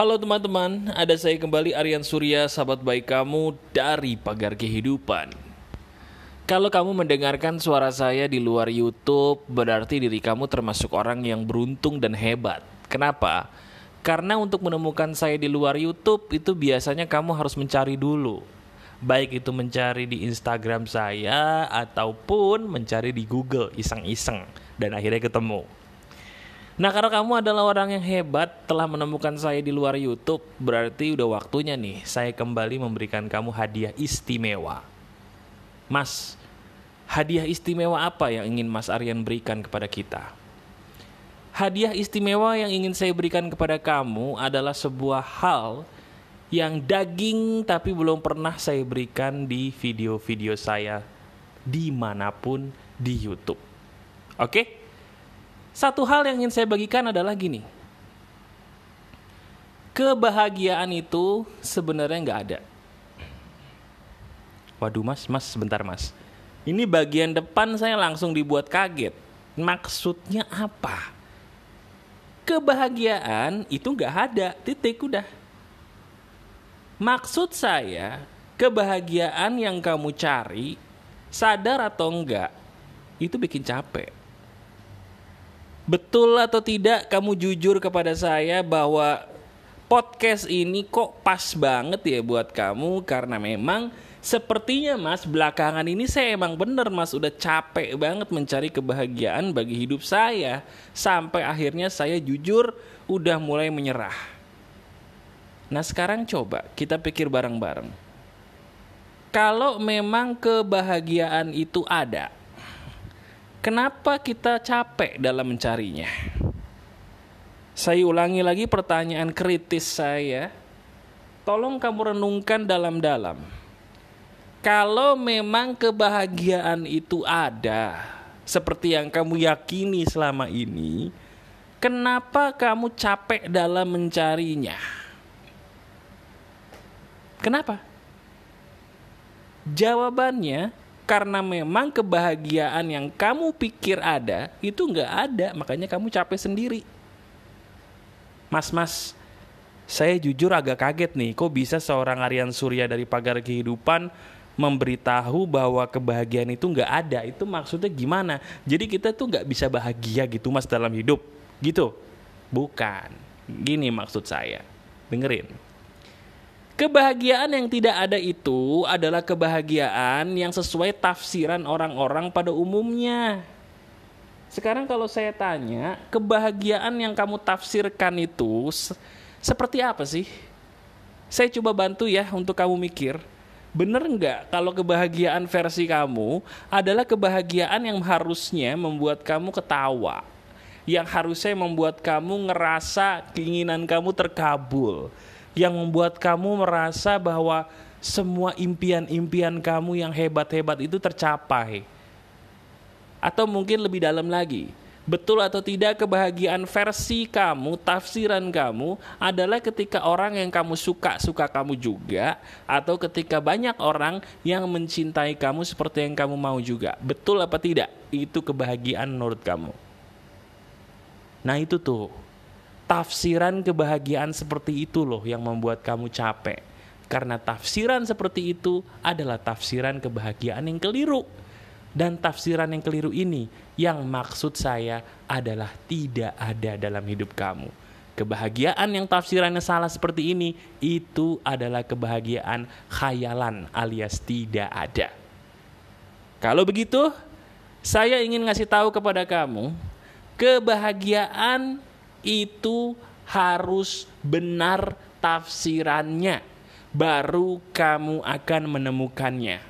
Halo teman-teman, ada saya kembali Aryan Surya, sahabat baik kamu dari Pagar Kehidupan. Kalau kamu mendengarkan suara saya di luar YouTube, berarti diri kamu termasuk orang yang beruntung dan hebat. Kenapa? Karena untuk menemukan saya di luar YouTube itu biasanya kamu harus mencari dulu. Baik itu mencari di Instagram saya ataupun mencari di Google iseng-iseng dan akhirnya ketemu. Nah, karena kamu adalah orang yang hebat telah menemukan saya di luar YouTube, berarti udah waktunya nih saya kembali memberikan kamu hadiah istimewa. Mas, hadiah istimewa apa yang ingin Mas Aryan berikan kepada kita? Hadiah istimewa yang ingin saya berikan kepada kamu adalah sebuah hal yang daging tapi belum pernah saya berikan di video-video saya di mana pun di YouTube. Oke? Satu hal yang ingin saya bagikan adalah gini. Kebahagiaan itu sebenarnya nggak ada. Waduh mas, mas sebentar mas. Ini bagian depan saya langsung dibuat kaget. Maksudnya apa? Kebahagiaan itu nggak ada, titik udah. Maksud saya, kebahagiaan yang kamu cari, sadar atau enggak, itu bikin capek. Betul atau tidak kamu jujur kepada saya bahwa podcast ini kok pas banget ya buat kamu karena memang sepertinya mas belakangan ini saya emang bener mas udah capek banget mencari kebahagiaan bagi hidup saya sampai akhirnya saya jujur udah mulai menyerah. Nah sekarang coba kita pikir bareng-bareng. Kalau memang kebahagiaan itu ada, kenapa kita capek dalam mencarinya? Saya ulangi lagi pertanyaan kritis saya. Tolong kamu renungkan dalam-dalam. Kalau memang kebahagiaan itu ada, seperti yang kamu yakini selama ini, kenapa kamu capek dalam mencarinya? Kenapa? Jawabannya karena memang kebahagiaan yang kamu pikir ada itu nggak ada, makanya kamu capek sendiri. Mas, mas, saya jujur agak kaget nih, kok bisa seorang Aryan Surya dari pagar kehidupan memberitahu bahwa kebahagiaan itu nggak ada. Itu maksudnya gimana? Jadi kita tuh nggak bisa bahagia gitu mas dalam hidup, gitu? Bukan. Gini maksud saya. Dengerin. Kebahagiaan yang tidak ada itu adalah kebahagiaan yang sesuai tafsiran orang-orang pada umumnya. Sekarang kalau saya tanya, kebahagiaan yang kamu tafsirkan itu seperti apa sih? Saya coba bantu ya untuk kamu mikir. Bener nggak kalau kebahagiaan versi kamu adalah kebahagiaan yang harusnya membuat kamu ketawa? Yang harusnya membuat kamu ngerasa keinginan kamu terkabul yang membuat kamu merasa bahwa semua impian-impian kamu yang hebat-hebat itu tercapai. Atau mungkin lebih dalam lagi, betul atau tidak kebahagiaan versi kamu, tafsiran kamu adalah ketika orang yang kamu suka suka kamu juga atau ketika banyak orang yang mencintai kamu seperti yang kamu mau juga. Betul apa tidak? Itu kebahagiaan menurut kamu. Nah, itu tuh tafsiran kebahagiaan seperti itu loh yang membuat kamu capek. Karena tafsiran seperti itu adalah tafsiran kebahagiaan yang keliru. Dan tafsiran yang keliru ini yang maksud saya adalah tidak ada dalam hidup kamu. Kebahagiaan yang tafsirannya salah seperti ini itu adalah kebahagiaan khayalan alias tidak ada. Kalau begitu, saya ingin ngasih tahu kepada kamu, kebahagiaan itu harus benar tafsirannya, baru kamu akan menemukannya.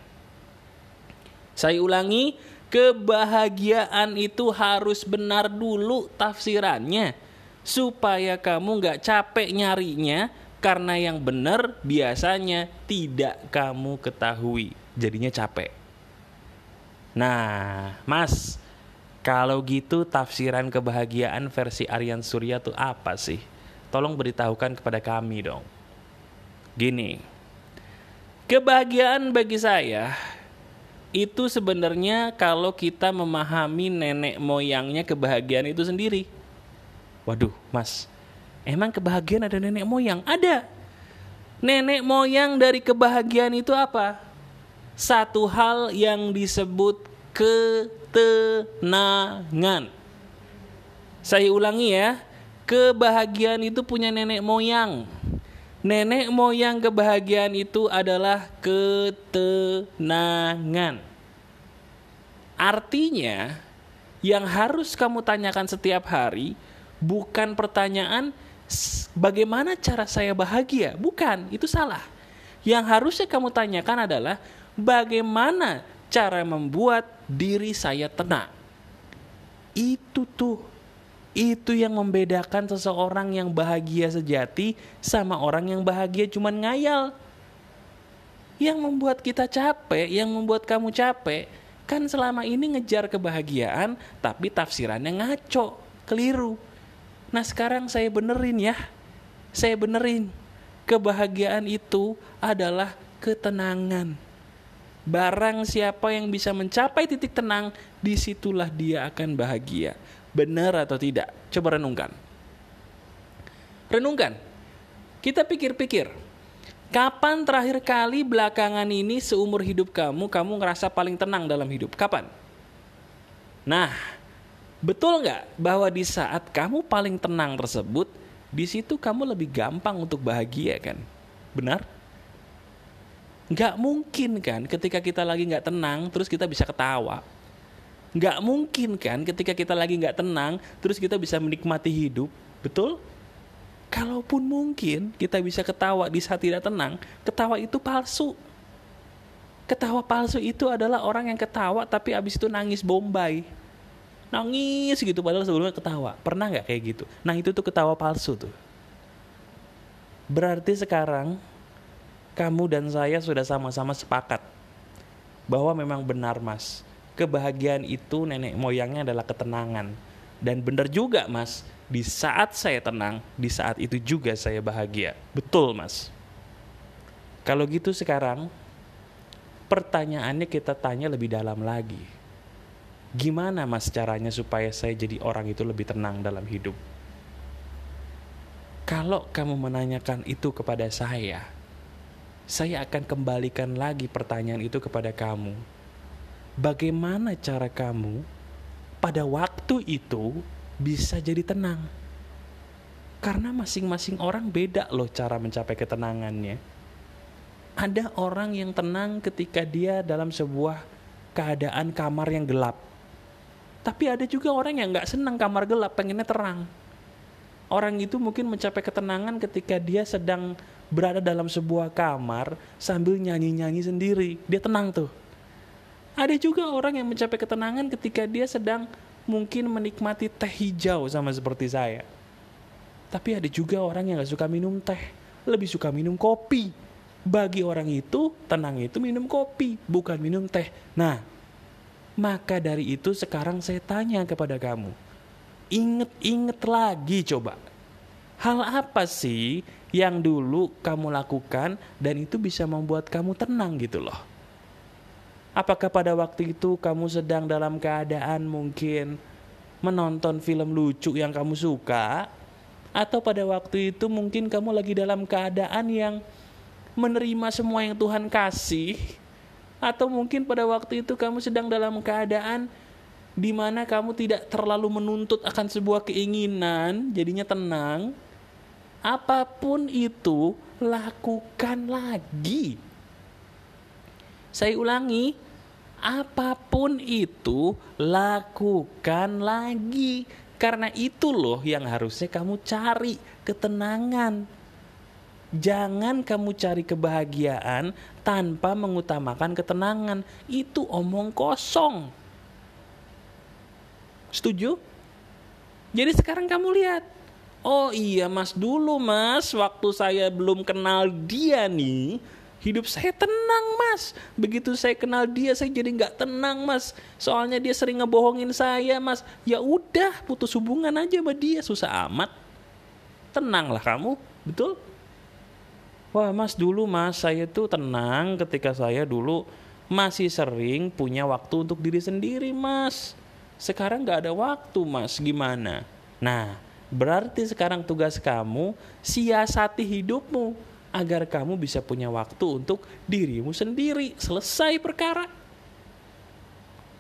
Saya ulangi, kebahagiaan itu harus benar dulu tafsirannya, supaya kamu nggak capek nyarinya, karena yang benar biasanya tidak kamu ketahui, jadinya capek. Nah, Mas, kalau gitu tafsiran kebahagiaan versi Aryan Surya tuh apa sih? Tolong beritahukan kepada kami dong. Gini, kebahagiaan bagi saya itu sebenarnya kalau kita memahami nenek moyangnya kebahagiaan itu sendiri. Waduh, Mas, Emang kebahagiaan ada nenek moyang? Ada. Nenek moyang dari kebahagiaan itu apa? Satu hal yang disebut ketenangan. Saya ulangi ya. Kebahagiaan itu punya nenek moyang. Nenek moyang kebahagiaan itu adalah ketenangan. Artinya, yang harus kamu tanyakan setiap hari bukan pertanyaan bagaimana cara saya bahagia, bukan, itu salah. Yang harusnya kamu tanyakan adalah bagaimana cara membuat diri saya tenang. Itu tuh itu yang membedakan seseorang yang bahagia sejati sama orang yang bahagia cuman ngayal. Yang membuat kita capek, yang membuat kamu capek, kan selama ini ngejar kebahagiaan tapi tafsirannya ngaco, keliru. Nah sekarang saya benerin ya, saya benerin. Kebahagiaan itu adalah ketenangan. Barang siapa yang bisa mencapai titik tenang, di situlah dia akan bahagia. Benar atau tidak? Coba renungkan. Renungkan. Kita pikir-pikir. Kapan terakhir kali belakangan ini seumur hidup kamu, kamu ngerasa paling tenang dalam hidup? Kapan? Nah, betul nggak bahwa di saat kamu paling tenang tersebut, di situ kamu lebih gampang untuk bahagia kan? Benar? Nggak mungkin kan ketika kita lagi nggak tenang, terus kita bisa ketawa. Nggak mungkin kan ketika kita lagi nggak tenang terus kita bisa menikmati hidup. Betul? Kalaupun mungkin kita bisa ketawa di saat tidak tenang ketawa itu palsu. Ketawa palsu itu adalah orang yang ketawa tapi abis itu nangis bombay. Nangis gitu padahal sebelumnya ketawa. Pernah nggak kayak gitu? Nah itu tuh ketawa palsu tuh. Berarti sekarang kamu dan saya sudah sama-sama sepakat bahwa memang benar mas kebahagiaan itu nenek moyangnya adalah ketenangan. Dan benar juga mas, di saat saya tenang, di saat itu juga saya bahagia. Betul mas. Kalau gitu sekarang, pertanyaannya kita tanya lebih dalam lagi. Gimana mas caranya supaya saya jadi orang itu lebih tenang dalam hidup? Kalau kamu menanyakan itu kepada saya, saya akan kembalikan lagi pertanyaan itu kepada kamu bagaimana cara kamu pada waktu itu bisa jadi tenang. Karena masing-masing orang beda loh cara mencapai ketenangannya. Ada orang yang tenang ketika dia dalam sebuah keadaan kamar yang gelap. Tapi ada juga orang yang nggak senang kamar gelap, pengennya terang. Orang itu mungkin mencapai ketenangan ketika dia sedang berada dalam sebuah kamar sambil nyanyi-nyanyi sendiri. Dia tenang tuh ada juga orang yang mencapai ketenangan ketika dia sedang mungkin menikmati teh hijau sama seperti saya. Tapi ada juga orang yang gak suka minum teh, lebih suka minum kopi. Bagi orang itu, tenang itu minum kopi, bukan minum teh. Nah, maka dari itu sekarang saya tanya kepada kamu. Ingat-ingat lagi coba. Hal apa sih yang dulu kamu lakukan dan itu bisa membuat kamu tenang gitu loh. Apakah pada waktu itu kamu sedang dalam keadaan mungkin menonton film lucu yang kamu suka? Atau pada waktu itu mungkin kamu lagi dalam keadaan yang menerima semua yang Tuhan kasih? Atau mungkin pada waktu itu kamu sedang dalam keadaan di mana kamu tidak terlalu menuntut akan sebuah keinginan, jadinya tenang? Apa pun itu, lakukan lagi saya ulangi, apa pun itu lakukan lagi. Karena itu loh yang harusnya kamu cari ketenangan. Jangan kamu cari kebahagiaan tanpa mengutamakan ketenangan. Itu omong kosong. Setuju? Jadi sekarang kamu lihat. Oh iya mas dulu mas waktu saya belum kenal dia nih hidup saya tenang mas. Begitu saya kenal dia saya jadi nggak tenang mas. Soalnya dia sering ngebohongin saya mas. Ya udah putus hubungan aja sama dia susah amat. Tenanglah kamu betul? Wah mas dulu mas saya tuh tenang ketika saya dulu masih sering punya waktu untuk diri sendiri mas. Sekarang nggak ada waktu mas. Gimana? Nah Berarti sekarang tugas kamu siasati hidupmu agar kamu bisa punya waktu untuk dirimu sendiri. Selesai perkara.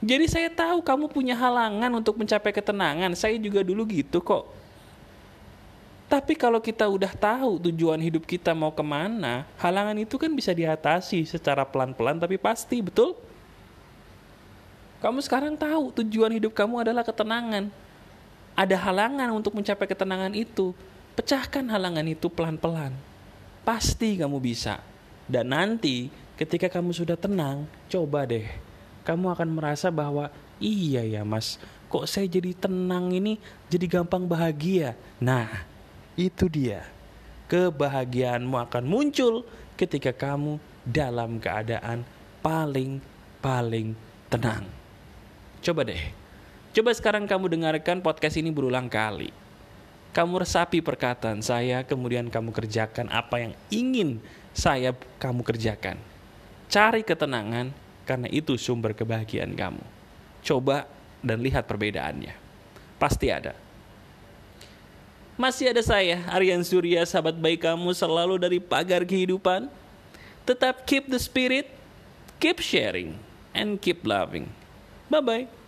Jadi saya tahu kamu punya halangan untuk mencapai ketenangan. Saya juga dulu gitu kok. Tapi kalau kita udah tahu tujuan hidup kita mau ke mana, halangan itu kan bisa diatasi secara pelan-pelan tapi pasti, betul? Kamu sekarang tahu tujuan hidup kamu adalah ketenangan. Ada halangan untuk mencapai ketenangan itu. Pecahkan halangan itu pelan-pelan. Pasti kamu bisa. Dan nanti ketika kamu sudah tenang, coba deh. Kamu akan merasa bahwa iya ya mas, kok saya jadi tenang ini jadi gampang bahagia. Nah, itu dia. Kebahagiaanmu akan muncul ketika kamu dalam keadaan paling-paling tenang. Coba deh. Coba sekarang kamu dengarkan podcast ini berulang kali. Kamu resapi perkataan saya, kemudian kamu kerjakan apa yang ingin saya kamu kerjakan. Cari ketenangan karena itu sumber kebahagiaan kamu. Coba dan lihat perbedaannya. Pasti ada. Masih ada saya, Aryan Surya, sahabat baik kamu selalu dari pagar kehidupan. Tetap keep the spirit, keep sharing, and keep loving. Bye-bye.